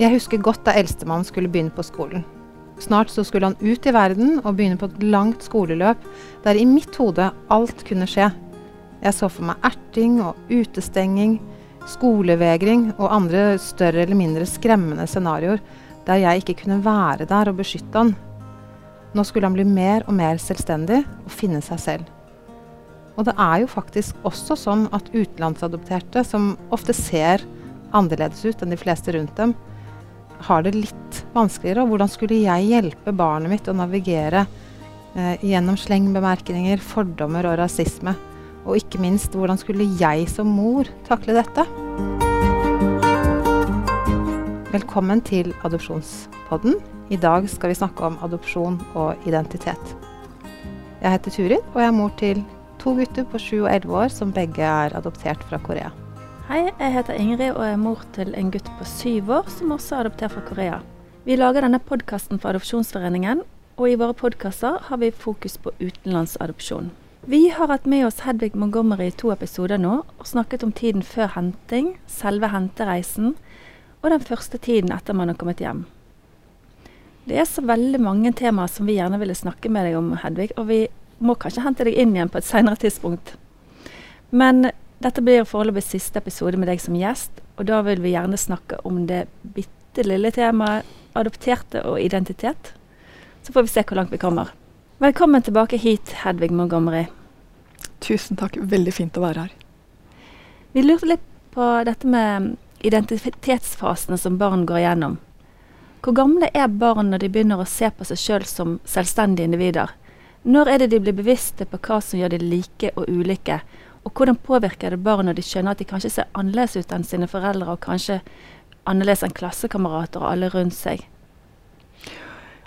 Jeg husker godt da eldstemann skulle begynne på skolen. Snart så skulle han ut i verden og begynne på et langt skoleløp der i mitt hode alt kunne skje. Jeg så for meg erting og utestenging, skolevegring og andre større eller mindre skremmende scenarioer der jeg ikke kunne være der og beskytte han. Nå skulle han bli mer og mer selvstendig og finne seg selv. Og det er jo faktisk også sånn at utenlandsadopterte, som ofte ser annerledes ut enn de fleste rundt dem, har det litt vanskeligere. Og hvordan skulle jeg hjelpe barnet mitt å navigere eh, gjennom slengbemerkninger, fordommer og rasisme? Og ikke minst, hvordan skulle jeg som mor takle dette? Velkommen til Adopsjonspodden. I dag skal vi snakke om adopsjon og identitet. Jeg heter Turid, og jeg er mor til to gutter på 7 og 11 år som begge er adoptert fra Korea. Hei, jeg heter Ingrid og er mor til en gutt på syv år som også er adoptert fra Korea. Vi lager denne podkasten for Adopsjonsforeningen, og i våre podkaster har vi fokus på utenlandsadopsjon. Vi har hatt med oss Hedvig Montgomery i to episoder nå, og snakket om tiden før henting, selve hentereisen, og den første tiden etter man har kommet hjem. Det er så veldig mange temaer som vi gjerne ville snakke med deg om, Hedvig, og vi må kanskje hente deg inn igjen på et senere tidspunkt. Men dette blir foreløpig siste episode med deg som gjest, og da vil vi gjerne snakke om det bitte lille temaet adopterte og identitet. Så får vi se hvor langt vi kommer. Velkommen tilbake hit, Hedvig Montgomery. Tusen takk. Veldig fint å være her. Vi lurte litt på dette med identitetsfasene som barn går igjennom. Hvor gamle er barn når de begynner å se på seg sjøl som selvstendige individer? Når er det de blir bevisste på hva som gjør de like og ulike? Og hvordan påvirker det barn når de skjønner at de kanskje ser annerledes ut enn sine foreldre, og kanskje annerledes enn klassekamerater og alle rundt seg?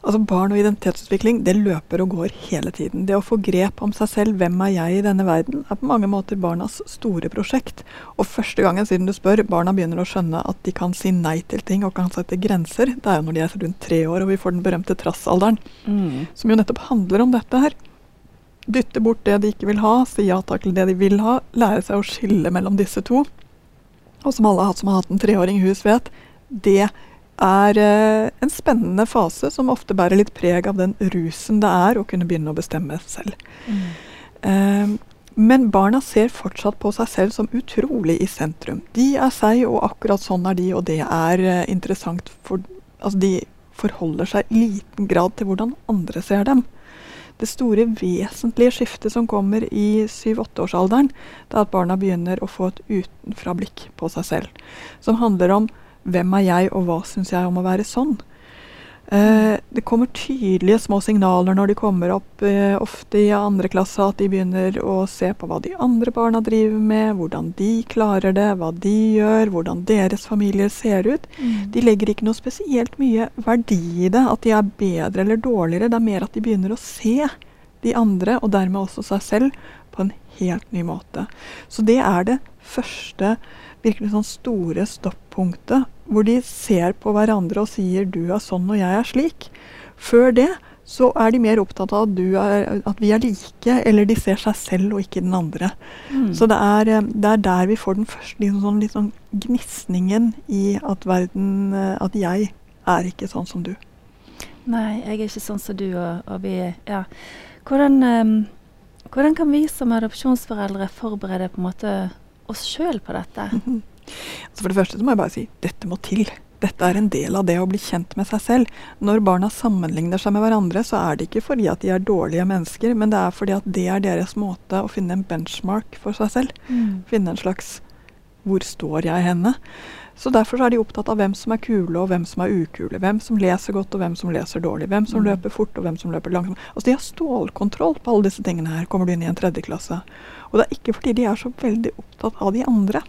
Altså Barn og identitetsutvikling det løper og går hele tiden. Det å få grep om seg selv, hvem er jeg i denne verden, er på mange måter barnas store prosjekt. Og første gangen siden du spør, barna begynner å skjønne at de kan si nei til ting og kan sette grenser, det er jo når de er rundt tre år og vi får den berømte trassalderen. Mm. Som jo nettopp handler om dette her. Dytte bort det de ikke vil ha, si ja takk til det de vil ha, lære seg å skille mellom disse to. Og som alle som har hatt en treåring i hus vet, det er eh, en spennende fase som ofte bærer litt preg av den rusen det er å kunne begynne å bestemme selv. Mm. Eh, men barna ser fortsatt på seg selv som utrolig i sentrum. De er seg, og akkurat sånn er de, og det er eh, interessant. For, altså de forholder seg i liten grad til hvordan andre ser dem. Det store, vesentlige skiftet som kommer i 7-8-årsalderen, det er at barna begynner å få et utenfrablikk på seg selv. Som handler om hvem er jeg, og hva syns jeg om å være sånn? Eh, det kommer tydelige små signaler når de kommer opp, eh, ofte i andre klasse, at de begynner å se på hva de andre barna driver med, hvordan de klarer det, hva de gjør, hvordan deres familier ser ut. Mm. De legger ikke noe spesielt mye verdi i det, at de er bedre eller dårligere. Det er mer at de begynner å se de andre, og dermed også seg selv, på en helt ny måte. Så det er det første virkelig sånn store stoppunktet, hvor de ser på hverandre og sier 'du er sånn og jeg er slik'. Før det så er de mer opptatt av at, er, at vi er like, eller de ser seg selv og ikke den andre. Mm. Så det er, eh, det er, der vi får den første liksom sånn, litt sånn gnisningen i at verden eh, At jeg er ikke sånn som du. Nei, jeg er ikke sånn som du, og, og vi Ja. Hvordan, um, hvordan kan vi som adopsjonsforeldre forberede på en måte oss sjøl på dette? Altså for det første så må jeg bare si dette må til. Dette er en del av det å bli kjent med seg selv. Når barna sammenligner seg med hverandre, så er det ikke fordi at de er dårlige mennesker, men det er fordi at det er deres måte å finne en benchmark for seg selv. Mm. Finne en slags 'hvor står jeg henne'? Så Derfor så er de opptatt av hvem som er kule og hvem som er ukule. Hvem som leser godt og hvem som leser dårlig. Hvem som mm. løper fort og hvem som løper langsomt. Altså De har stålkontroll på alle disse tingene her, kommer du inn i en tredje klasse. Og det er ikke fordi de er så veldig opptatt av de andre.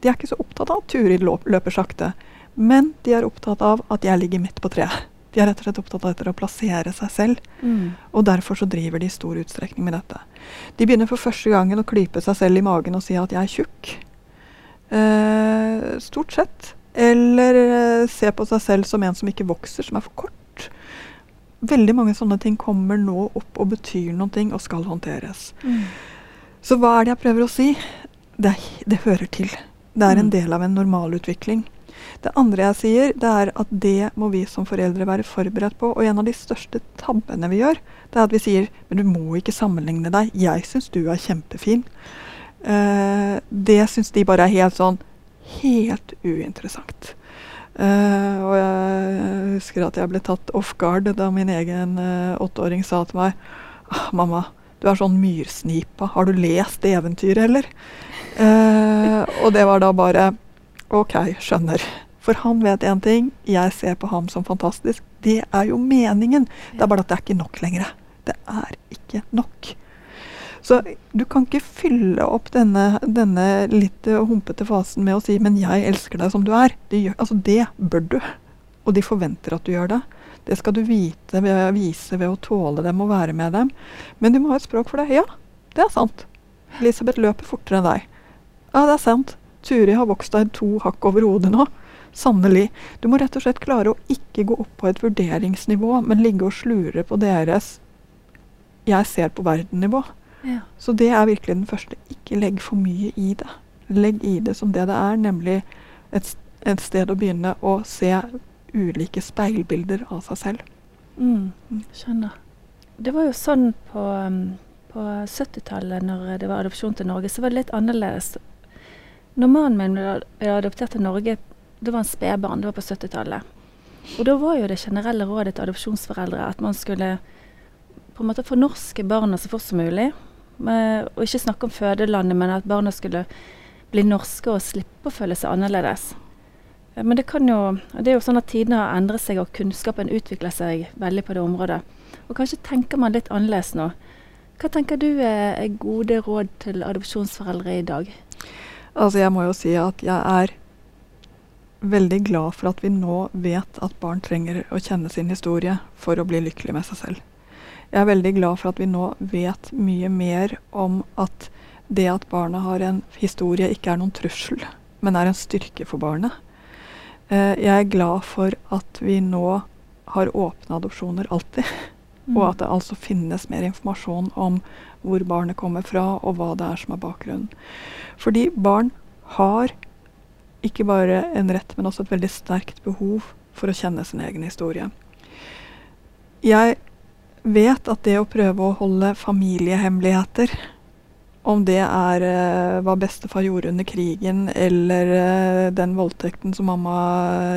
De er ikke så opptatt av at Turid løper sakte, men de er opptatt av at jeg ligger midt på treet. De er rett og slett opptatt av å plassere seg selv, mm. og derfor så driver de i stor utstrekning med dette. De begynner for første gangen å klype seg selv i magen og si at jeg er tjukk. Eh, stort sett. Eller eh, se på seg selv som en som ikke vokser, som er for kort. Veldig mange sånne ting kommer nå opp og betyr noe og skal håndteres. Mm. Så hva er det jeg prøver å si? Det, det hører til. Det er en mm. del av en normalutvikling. Det andre jeg sier, det er at det må vi som foreldre være forberedt på. Og en av de største tabbene vi gjør, det er at vi sier men du må ikke sammenligne deg. Jeg syns du er kjempefin. Uh, det syns de bare er helt sånn helt uinteressant. Uh, og jeg husker at jeg ble tatt off guard da min egen uh, åtteåring sa til meg ah, Mamma, du er sånn myrsnipa. Har du lest eventyret, eller? Uh, og det var da bare OK, skjønner. For han vet én ting, jeg ser på ham som fantastisk. Det er jo meningen. Det er bare at det er ikke nok lenger. Det er ikke nok. Så du kan ikke fylle opp denne, denne litt humpete fasen med å si 'men jeg elsker deg som du er'. Det, gjør, altså det bør du. Og de forventer at du gjør det. Det skal du vite ved, vise ved å tåle dem og være med dem. Men du må ha et språk for det. Ja, det er sant. Elisabeth løper fortere enn deg. Ja, det er sant. Turi har vokst deg to hakk over hodet nå. Sannelig. Du må rett og slett klare å ikke gå opp på et vurderingsnivå, men ligge og slure på deres 'jeg ser på verden'-nivå. Ja. Så det er virkelig den første. Ikke legg for mye i det. Legg i det som det det er, nemlig et, et sted å begynne å se ulike speilbilder av seg selv. Mm, skjønner. Det var jo sånn på, um, på 70-tallet, når det var adopsjon til Norge, så var det litt annerledes. Når mannen min ble adoptert til Norge, da var han spedbarn, det var på 70-tallet. Og da var jo det generelle rådet til adopsjonsforeldre at man skulle på en måte fornorske barna så fort som mulig. Og ikke snakke om fødelandet, men at barna skulle bli norske og slippe å føle seg annerledes. Eh, men det kan jo, det er jo sånn at tidene har endret seg, og kunnskapen utvikler seg veldig på det området. Og kanskje tenker man litt annerledes nå. Hva tenker du er gode råd til adopsjonsforeldre i dag? Altså, jeg må jo si at jeg er veldig glad for at vi nå vet at barn trenger å kjenne sin historie for å bli lykkelig med seg selv. Jeg er veldig glad for at vi nå vet mye mer om at det at barnet har en historie, ikke er noen trussel, men er en styrke for barnet. Eh, jeg er glad for at vi nå har åpne adopsjoner alltid. Mm. Og at det altså finnes mer informasjon om hvor barnet kommer fra, og hva det er som er bakgrunnen. Fordi barn har ikke bare en rett, men også et veldig sterkt behov for å kjenne sin egen historie. Jeg vet at det å prøve å holde familiehemmeligheter, om det er uh, hva bestefar gjorde under krigen, eller uh, den voldtekten som mamma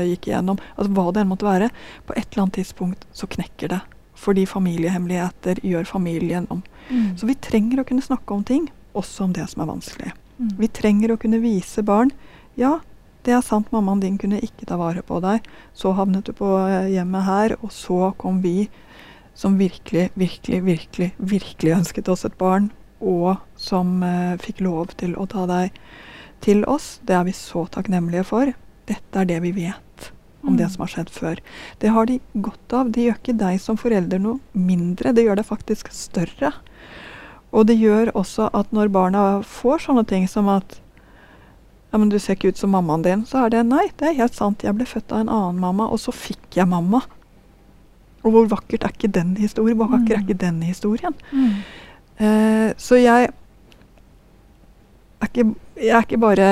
gikk igjennom, altså hva det enn måtte være, på et eller annet tidspunkt så knekker det. Fordi familiehemmeligheter gjør familien om. Mm. Så vi trenger å kunne snakke om ting, også om det som er vanskelig. Mm. Vi trenger å kunne vise barn ja, det er sant, mammaen din kunne ikke ta vare på deg. Så havnet du på eh, hjemmet her, og så kom vi som virkelig, virkelig, virkelig, virkelig ønsket oss et barn, og som eh, fikk lov til å ta deg til oss. Det er vi så takknemlige for. Dette er det vi vet om mm. det som har skjedd før. Det har de godt av. Det gjør ikke deg som forelder noe mindre, det gjør det faktisk større. Og det gjør også at når barna får sånne ting som at ja, men du ser ikke ut som mammaen din, så er det nei, det er helt sant. Jeg ble født av en annen mamma, og så fikk jeg mamma. Og hvor vakkert er ikke den historien? Hvor vakker er mm. ikke den historien? Mm. Uh, så jeg er, ikke, jeg er ikke bare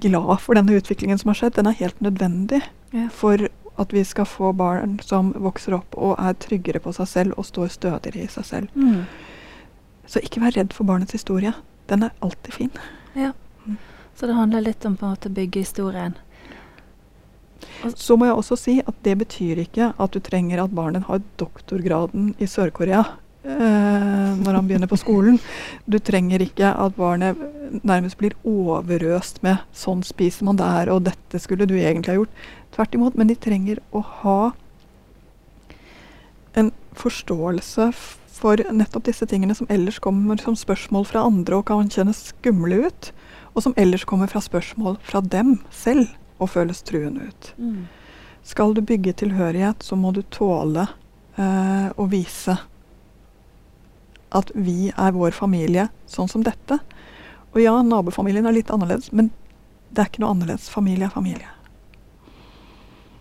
glad for denne utviklingen som har skjedd, den er helt nødvendig ja. for at vi skal få barn som vokser opp og er tryggere på seg selv og står stødigere i seg selv. Mm. Så ikke vær redd for barnets historie. Den er alltid fin. Ja. Mm. Så det handler litt om på en måte å bygge historien. Så må jeg også si at det betyr ikke at du trenger at barnet har doktorgraden i Sør-Korea når han begynner på skolen. Du trenger ikke at barnet nærmest blir overøst med 'sånn spiser man der', og 'dette skulle du egentlig ha gjort'. Tvert imot. Men de trenger å ha en forståelse for nettopp disse tingene som ellers kommer som spørsmål fra andre og kan kjennes skumle ut, og som ellers kommer fra spørsmål fra dem selv og føles truende ut. Mm. Skal du bygge tilhørighet, så må du tåle eh, å vise at vi er vår familie sånn som dette. Og ja, nabofamilien er litt annerledes, men det er ikke noe annerledes. Familie er familie.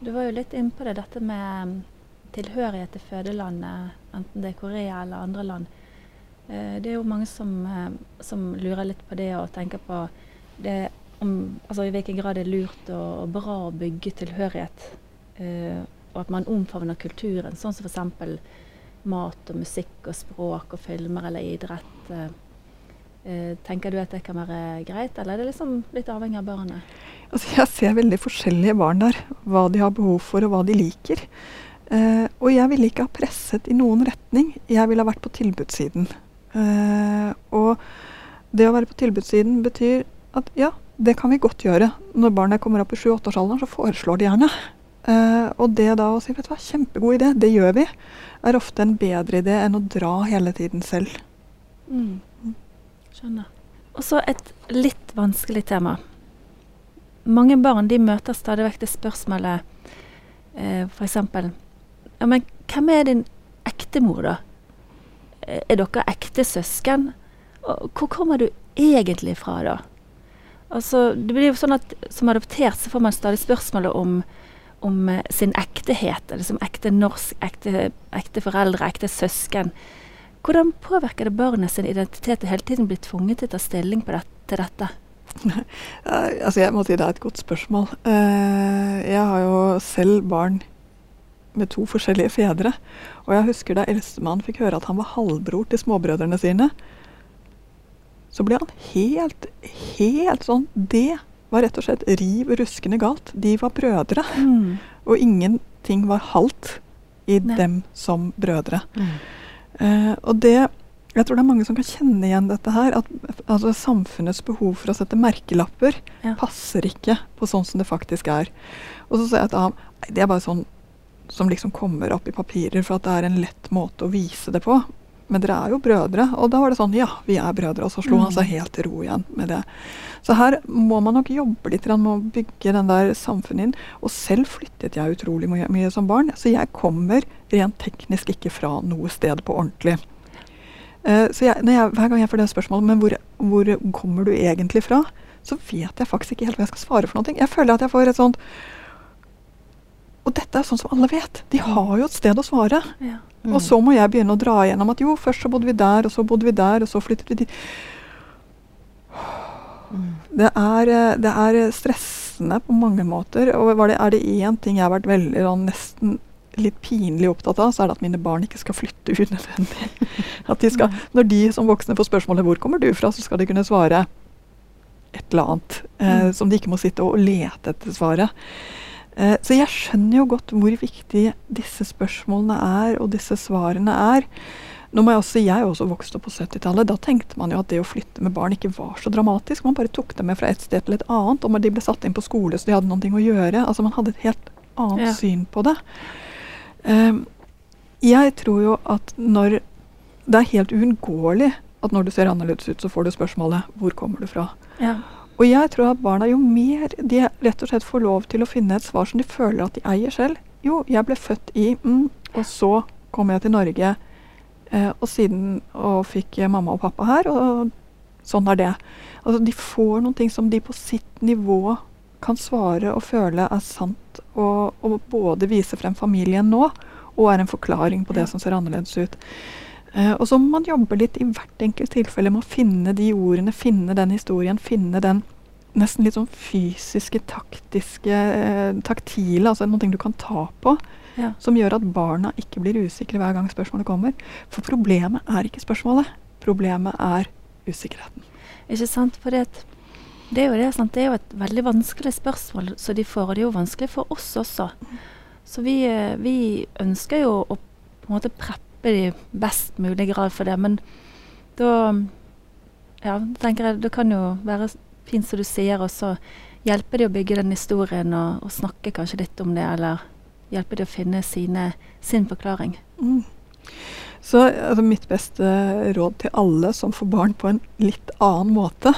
Du var jo litt innpå det, dette med mm, tilhørighet til fødelandet, enten det er Korea eller andre land. Eh, det er jo mange som, eh, som lurer litt på det og tenker på det om altså, i hvilken grad det er lurt og, og bra å bygge tilhørighet. Eh, og at man omfavner kulturen, sånn som f.eks. mat og musikk og språk og filmer eller idrett. Eh, tenker du at det kan være greit, eller er det liksom litt avhengig av barnet? Altså, jeg ser veldig forskjellige barn der. Hva de har behov for, og hva de liker. Eh, og jeg ville ikke ha presset i noen retning. Jeg ville ha vært på tilbudssiden. Eh, og det å være på tilbudssiden betyr at ja, det kan vi godt gjøre. Når barnet kommer opp i 7-8-årsalderen, så foreslår de gjerne. Eh, og det da å si vet du hva, kjempegod idé, det gjør vi, er ofte en bedre idé enn å dra hele tiden selv. Mm. Skjønner. Og så et litt vanskelig tema. Mange barn de møter stadig vekk det spørsmålet eh, f.eks. Ja, men hvem er din ekte mor, da? Er dere ekte søsken? Og hvor kommer du egentlig fra, da? Altså, det blir jo sånn at Som adoptert så får man stadig spørsmålet om, om eh, sin ektehet. liksom ekte norsk, ekte, ekte foreldre, ekte søsken. Hvordan påvirker det barnet sin identitet å hele tiden bli tvunget til å ta stilling det, til dette? Altså jeg må si Det er et godt spørsmål. Uh, jeg har jo selv barn med to forskjellige fedre. Og jeg husker da eldstemann fikk høre at han var halvbror til småbrødrene sine. Så ble han helt, helt sånn Det var rett og slett riv ruskende galt. De var brødre. Mm. Og ingenting var halvt i Nei. dem som brødre. Mm. Uh, og det jeg tror det er mange som kan kjenne igjen dette her. At altså, samfunnets behov for å sette merkelapper ja. passer ikke på sånn som det faktisk er. Og så sier jeg til ham det er bare sånn som liksom kommer opp i papirer for at det er en lett måte å vise det på. Men dere er jo brødre. Og da var det sånn ja, vi er brødre. Og så slo mm. han seg helt til ro igjen med det. Så her må man nok jobbe litt med å bygge den der samfunnet inn. Og selv flyttet jeg utrolig mye, mye som barn. Så jeg kommer rent teknisk ikke fra noe sted på ordentlig. Uh, så jeg, jeg, hver gang jeg får det spørsmålet men hvor, hvor, kommer du egentlig fra, så vet jeg faktisk ikke helt hva jeg skal svare for noe. Jeg føler at jeg får et sånt Og dette er sånn som alle vet. De mm. har jo et sted å svare. Ja. Mm. Og så må jeg begynne å dra igjennom at jo, først så bodde vi der, og så bodde vi der, og så flyttet vi dit. Mm. Det, er, eh, det er stressende på mange måter. Og det, er det én ting jeg har vært veldig nesten litt pinlig opptatt av, så er det at mine barn ikke skal flytte unødvendig. At de skal, når de som voksne får spørsmålet 'Hvor kommer du fra?', så skal de kunne svare et eller annet. Eh, mm. Som de ikke må sitte og lete etter svaret. Eh, så jeg skjønner jo godt hvor viktige disse spørsmålene er, og disse svarene er. Nå må Jeg også, jeg er også vokst opp på 70-tallet. Da tenkte man jo at det å flytte med barn ikke var så dramatisk. Man bare tok dem med fra et sted til et annet. Og de ble satt inn på skole så de hadde noe å gjøre. Altså Man hadde et helt annet ja. syn på det. Um, jeg tror jo at når Det er helt uunngåelig at når du ser annerledes ut, så får du spørsmålet 'Hvor kommer du fra?' Ja. Og jeg tror at barna jo mer de rett og slett får lov til å finne et svar som de føler at de eier selv Jo, jeg ble født i mm, og så kom jeg til Norge, eh, og siden og fikk mamma og pappa her, og sånn er det. Altså, de får noen ting som de på sitt nivå kan svare og føle er sant, og, og både vise frem familien nå, og er en forklaring på det som ser annerledes ut. Uh, og så må man jobbe litt i hvert enkelt tilfelle med å finne de ordene, finne den historien, finne den nesten litt sånn fysiske, taktiske, uh, taktile, altså noe du kan ta på. Ja. Som gjør at barna ikke blir usikre hver gang spørsmålet kommer. For problemet er ikke spørsmålet. Problemet er usikkerheten. Ikke sant? For det, det, er jo det, sant? det er jo et veldig vanskelig spørsmål så de får, og det er jo vanskelig for oss også. Så vi, eh, vi ønsker jo å på en måte preppe de best mulig grad for det. Men da ja, tenker jeg det kan jo være fint som du sier, og så hjelper de å bygge den historien og, og, snakke kanskje litt om det, eller hjelper de å finne sine, sin forklaring. Mm. Så altså, mitt beste råd til alle som får barn på en litt annen måte,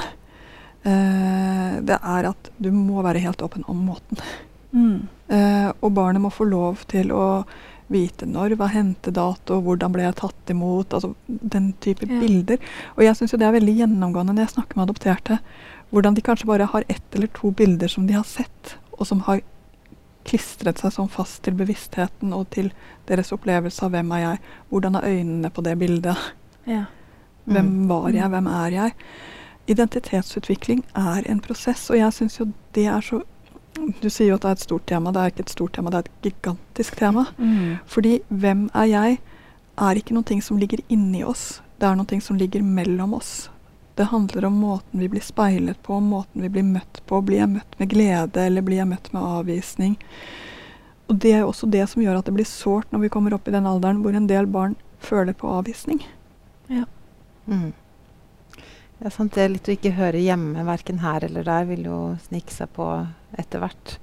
eh, det er at du må være helt åpen om måten. Mm. Eh, og barnet må få lov til å vite når var hentedato, hvordan ble jeg tatt imot, altså den type ja. bilder. Og jeg syns det er veldig gjennomgående når jeg snakker med adopterte, hvordan de kanskje bare har ett eller to bilder som de har sett, og som har klistret seg sånn fast til bevisstheten og til deres opplevelse av hvem er jeg. Hvordan er øynene på det bildet? Ja. Mm. Hvem var jeg, hvem er jeg? identitetsutvikling er en prosess, og jeg syns jo det er så Du sier jo at det er et stort tema. Det er ikke et stort tema, det er et gigantisk tema. Mm. Fordi hvem er jeg, er ikke noe som ligger inni oss. Det er noe som ligger mellom oss. Det handler om måten vi blir speilet på, måten vi blir møtt på. Blir jeg møtt med glede, eller blir jeg møtt med avvisning? Og det er også det som gjør at det blir sårt når vi kommer opp i den alderen hvor en del barn føler på avvisning. Ja. Mm. Ja, sant. Det litt å ikke høre hjemme verken her eller der vil jo snike seg på etter hvert.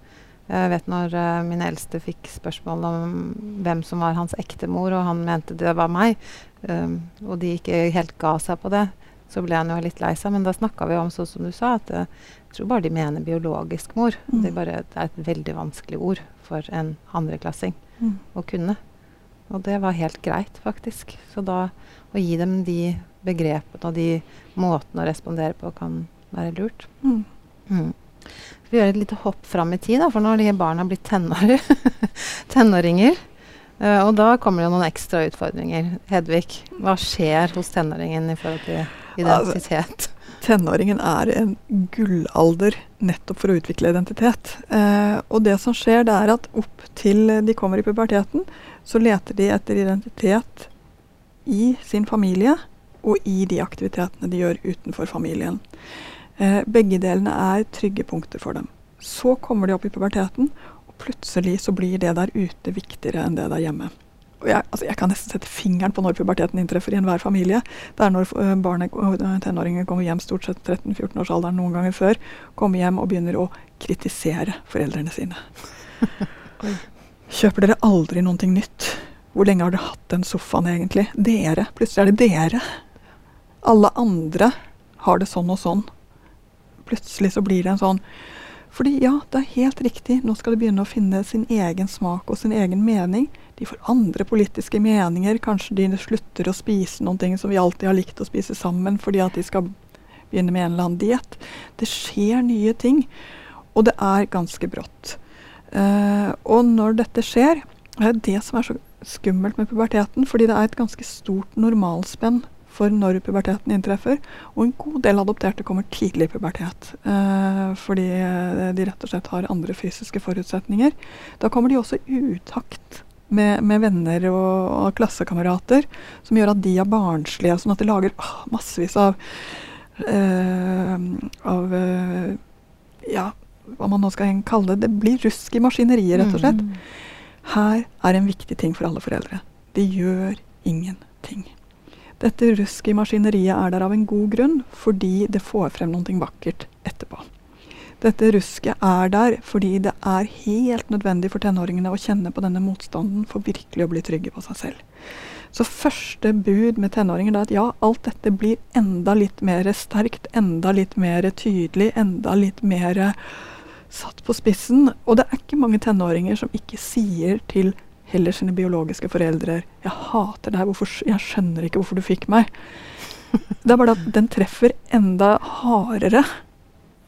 Jeg vet når uh, min eldste fikk spørsmål om hvem som var hans ekte mor, og han mente det var meg, um, og de ikke helt ga seg på det, så ble han jo litt lei seg. Men da snakka vi om, sånn som du sa, at uh, jeg tror bare de mener biologisk mor. Mm. Det, er bare, det, er et veldig vanskelig ord for en andreklassing Mm. å kunne. Og det var helt greit, faktisk. Så da å gi dem de begrepene og de måtene å respondere på kan være lurt. Mm. Mm. Vi gjør et lite hopp fram i tid, da, for nå har de barna blitt tenårer. tenåringer. uh, og da kommer det noen ekstra utfordringer. Hedvig, hva skjer hos tenåringen i forhold til identitet? Tenåringen er en gullalder nettopp for å utvikle identitet. Eh, og det som skjer, det er at opp til de kommer i puberteten, så leter de etter identitet i sin familie og i de aktivitetene de gjør utenfor familien. Eh, begge delene er trygge punkter for dem. Så kommer de opp i puberteten, og plutselig så blir det der ute viktigere enn det der hjemme. Jeg, altså jeg kan nesten sette fingeren på når puberteten inntreffer i enhver familie. Det er når uh, barnet uh, tenåringer kommer hjem stort sett 13-14-årsalderen noen ganger før, kommer hjem og begynner å kritisere foreldrene sine. Kjøper dere aldri noe nytt? Hvor lenge har dere hatt den sofaen egentlig? Dere. Plutselig er det dere. Alle andre har det sånn og sånn. Plutselig så blir det en sånn Fordi ja, det er helt riktig, nå skal de begynne å finne sin egen smak og sin egen mening. De får andre politiske meninger. Kanskje de slutter å spise noen ting som vi alltid har likt å spise sammen, fordi at de skal begynne med en eller annen diett. Det skjer nye ting, og det er ganske brått. Uh, og når dette skjer, er det det som er så skummelt med puberteten, fordi det er et ganske stort normalspenn for når puberteten inntreffer. Og en god del adopterte kommer tidlig i pubertet, eh, fordi eh, de rett og slett har andre fysiske forutsetninger. Da kommer de også i utakt med, med venner og, og, klassekamerater, som gjør at de er barnslige, sånn at de lager åh, massevis av eh, av eh, ja, hva man nå skal kalle det. Det blir rusk i maskineriet, rett og slett. Mm. Her er en viktig ting for alle foreldre. De gjør ingenting. Dette rusket i maskineriet er der av en god grunn, fordi det får frem noe vakkert etterpå. Dette rusket er der fordi det er helt nødvendig for tenåringene å kjenne på denne motstanden for virkelig å bli trygge på seg selv. Så første bud med tenåringer er at ja, alt dette blir enda litt mer sterkt, enda litt mer tydelig, enda litt mer satt på spissen. Og det er ikke mange tenåringer som ikke sier til heller sine biologiske foreldre 'Jeg hater deg. Hvorfor, jeg skjønner ikke hvorfor du fikk meg.' Det er bare at den treffer enda hardere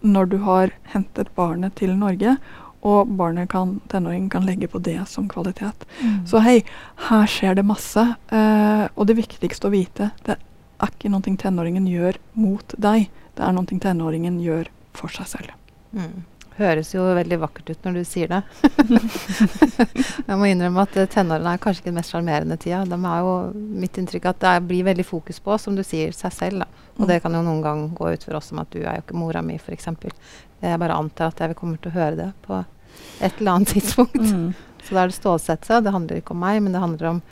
når du har hentet barnet til Norge, og barnet kan, tenåringen kan legge på det som kvalitet. Mm. Så hei, her skjer det masse. Eh, og det viktigste å vite, det er ikke noe tenåringen gjør mot deg. Det er noe tenåringen gjør for seg selv. Mm. Høres jo veldig vakkert ut når du sier det. jeg må innrømme at uh, tenårene er kanskje ikke den mest sjarmerende tida. De er jo mitt inntrykk at det blir veldig fokus på, som du sier, seg selv. Da. Og Mm. det kan jo noen gang gå ut for oss som at du er jo ikke mora mi, f.eks. Jeg bare antar at jeg kommer til å høre det på et eller annet tidspunkt. Mm. Så da er det stålsett seg. Det handler ikke om meg, men det handler om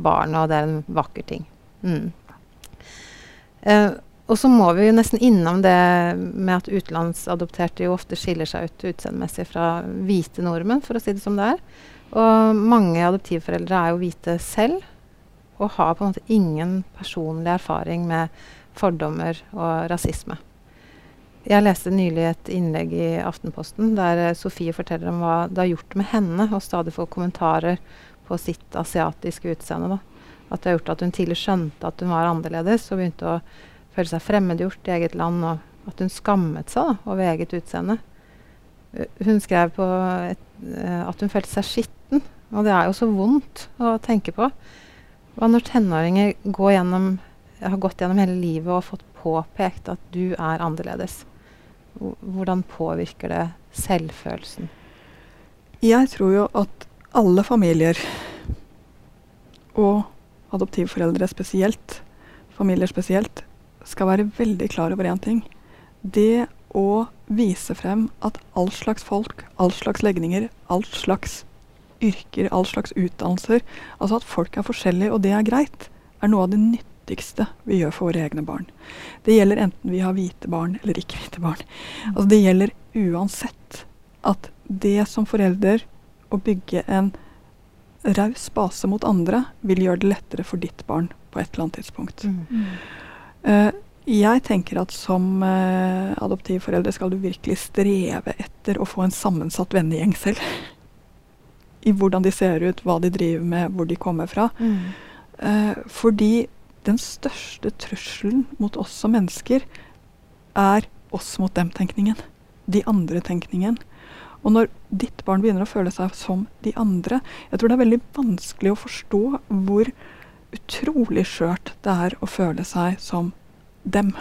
barnet, og det er en vakker ting. Mm. Eh, og så må vi jo nesten innom det med at utenlandsadopterte jo ofte skiller seg ut utseendemessig fra hvite nordmenn, for å si det som det er. Og mange adoptivforeldre er jo hvite selv, og har på en måte ingen personlig erfaring med fordommer og rasisme. Jeg leste nylig et innlegg i Aftenposten der eh, Sofie forteller om hva det har gjort med henne å stadig få kommentarer på sitt asiatiske utseende. Da. At det har gjort at hun tidlig skjønte at hun var annerledes, og begynte å føle seg fremmedgjort i eget land, og at hun skammet seg da, over eget utseende. Hun skrev på et, uh, at hun følte seg skitten, og det er jo så vondt å tenke på. Hva når tenåringer går gjennom har gått gjennom hele livet og fått påpekt at du er annerledes. Hvordan påvirker det selvfølelsen? Jeg tror jo at alle familier, og adoptivforeldre spesielt, familier spesielt, skal være veldig klar over én ting. Det å vise frem at all slags folk, all slags legninger, all slags yrker, all slags utdannelser, altså at folk er forskjellige, og det er greit, er noe av det nyttigste vi gjør for våre egne barn. Det gjelder enten vi har hvite barn eller ikke hvite barn. Altså det gjelder uansett at det som forelder å bygge en raus base mot andre vil gjøre det lettere for ditt barn på et eller annet tidspunkt. Mm. Eh, jeg tenker at som uh, adoptivforeldre skal du virkelig streve etter å få en sammensatt vennegjeng selv. I hvordan de ser ut, hva de driver med, hvor de kommer fra. Mm. Eh, fordi den største trusselen mot oss som mennesker er oss mot dem-tenkningen. De andre-tenkningen. Og når ditt barn begynner å føle seg som de andre Jeg tror det er veldig vanskelig å forstå hvor utrolig skjørt det er å føle seg som dem.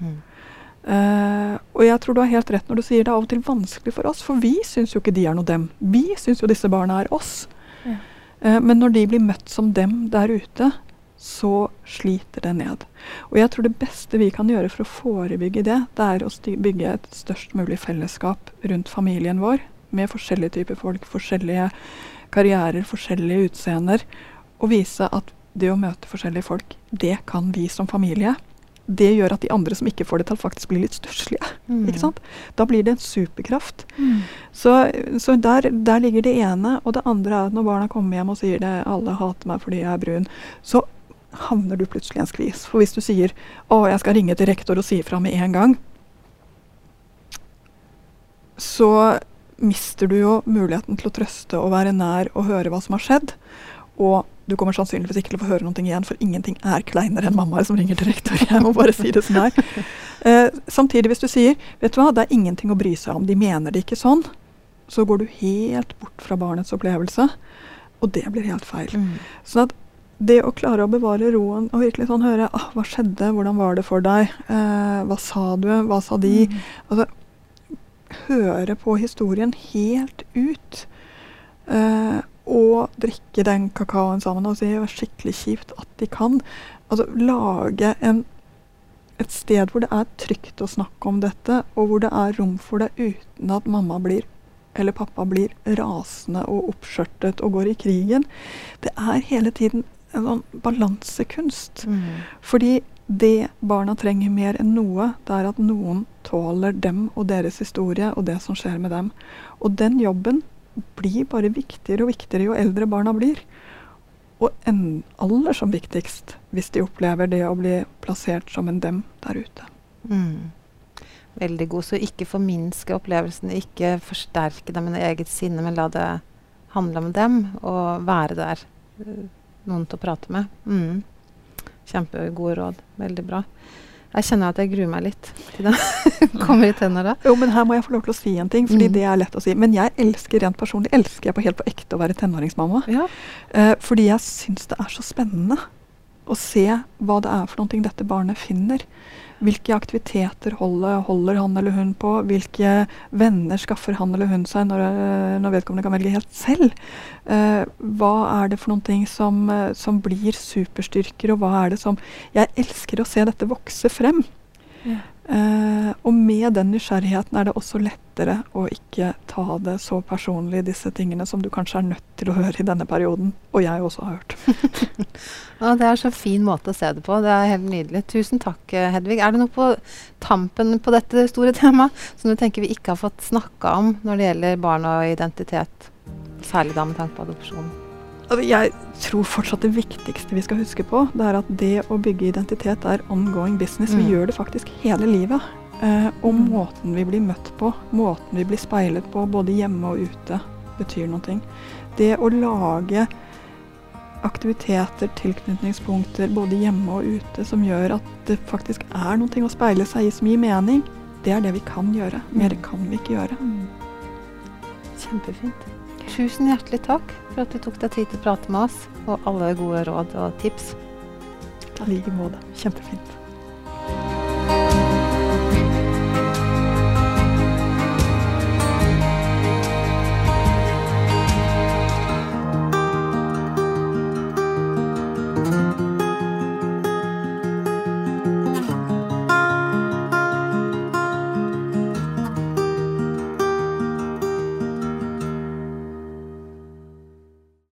Mm. Uh, og jeg tror du har helt rett når du sier det er av og til vanskelig for oss, for vi syns jo ikke de er noe dem. Vi syns jo disse barna er oss. Ja. Uh, men når de blir møtt som dem der ute, så sliter det ned. Og jeg tror det beste vi kan gjøre for å forebygge det, det er å bygge et størst mulig fellesskap rundt familien vår, med forskjellige typer folk, forskjellige karrierer, forskjellige utseender, og vise at det å møte forskjellige folk, det kan vi som familie. Det gjør at de andre som ikke får det til, faktisk blir litt stusslige. Mm. Ikke sant? Da blir det en superkraft. Mm. Så, så der, der ligger det ene. Og det andre er at når barna kommer hjem og sier det, alle hater meg fordi jeg er brun, så havner du plutselig i en skvis. For hvis du sier å, jeg skal ringe til rektor og si ifra med en gang, så mister du jo muligheten til å trøste og være nær og høre hva som har skjedd. Og du kommer sannsynligvis ikke til å få høre noe igjen, for ingenting er kleinere enn mammaer som ringer til rektor. Jeg må bare si det som er. Eh, samtidig, hvis du sier vet du hva, det er ingenting å bry seg om, de mener det ikke sånn, så går du helt bort fra barnets opplevelse, og det blir helt feil. Mm. Sånn at det å klare å bevare roen og virkelig sånn høre ah, hva skjedde, hvordan var det for deg, eh, hva sa du, hva sa de, Mm. altså høre på historien helt ut. Eh, og drikke den kakaoen sammen og si det var skikkelig kjipt at de kan. Altså lage en, et sted hvor det er trygt å snakke om dette, og hvor det er rom for det uten at mamma blir eller pappa blir rasende og oppskjørtet og går i krigen. Det er hele tiden en sånn balansekunst. Mm. Fordi det barna trenger mer enn noe, det er at noen tåler dem og deres historie og det som skjer med dem. Og den jobben blir bare viktigere og viktigere jo eldre barna blir. Og aller som viktigst hvis de opplever det å bli plassert som en dem der ute. Mm. Veldig god. Så ikke forminske opplevelsene, ikke forsterke dem med eget sinne, men la det handle om dem og være der. eh, Noen til å prate med. Mm. Kjempegode råd. Veldig bra. Jeg kjenner at jeg gruer meg litt til den kommer i tenner. Jo, men her må jeg få lov til å si en ting, fordi Mm. det er lett å si. Men jeg elsker rent personlig elsker jeg på helt på ekte å være tenåringsmamma. Ja. Eh, fordi jeg syns det er så spennende å se hva det er for noe dette barnet finner. Hvilke aktiviteter holder, holder han eller hun på? Hvilke venner skaffer han eller hun seg når, eh, når vedkommende kan velge helt selv? Uh, hva er det for noen ting som, eh, som blir superstyrker, og hva er det som Jeg elsker å se dette vokse frem. Ja. Eh, og med den nysgjerrigheten er det også lettere å ikke ta det så personlig, disse tingene som du kanskje er nødt til å høre i denne perioden, og jeg også har hørt. Ja, det er så fin måte å se det på. Det er helt nydelig. Tusen takk, eh, Hedvig. Er det noe på tampen på dette store temaet som du tenker vi ikke har fått snakka om når det gjelder barn og identitet? Særlig da med tanke på adopsjon. Altså, jeg tror fortsatt det viktigste vi skal huske på, det er at det å bygge identitet er ongoing business. Vi Mm. gjør det faktisk hele livet. Eh, og Mm. måten vi blir møtt på, måten vi blir speilet på, både hjemme og ute, betyr noe. Det å lage aktiviteter, tilknytningspunkter, både hjemme og ute, som gjør at det faktisk er noe å speile seg i som gir mening, det er det vi kan gjøre. Mer kan vi ikke gjøre. Kjempefint. Tusen hjertelig takk for at du tok deg tid til å prate med oss, og alle gode råd og tips. I like måte. Kjempefint.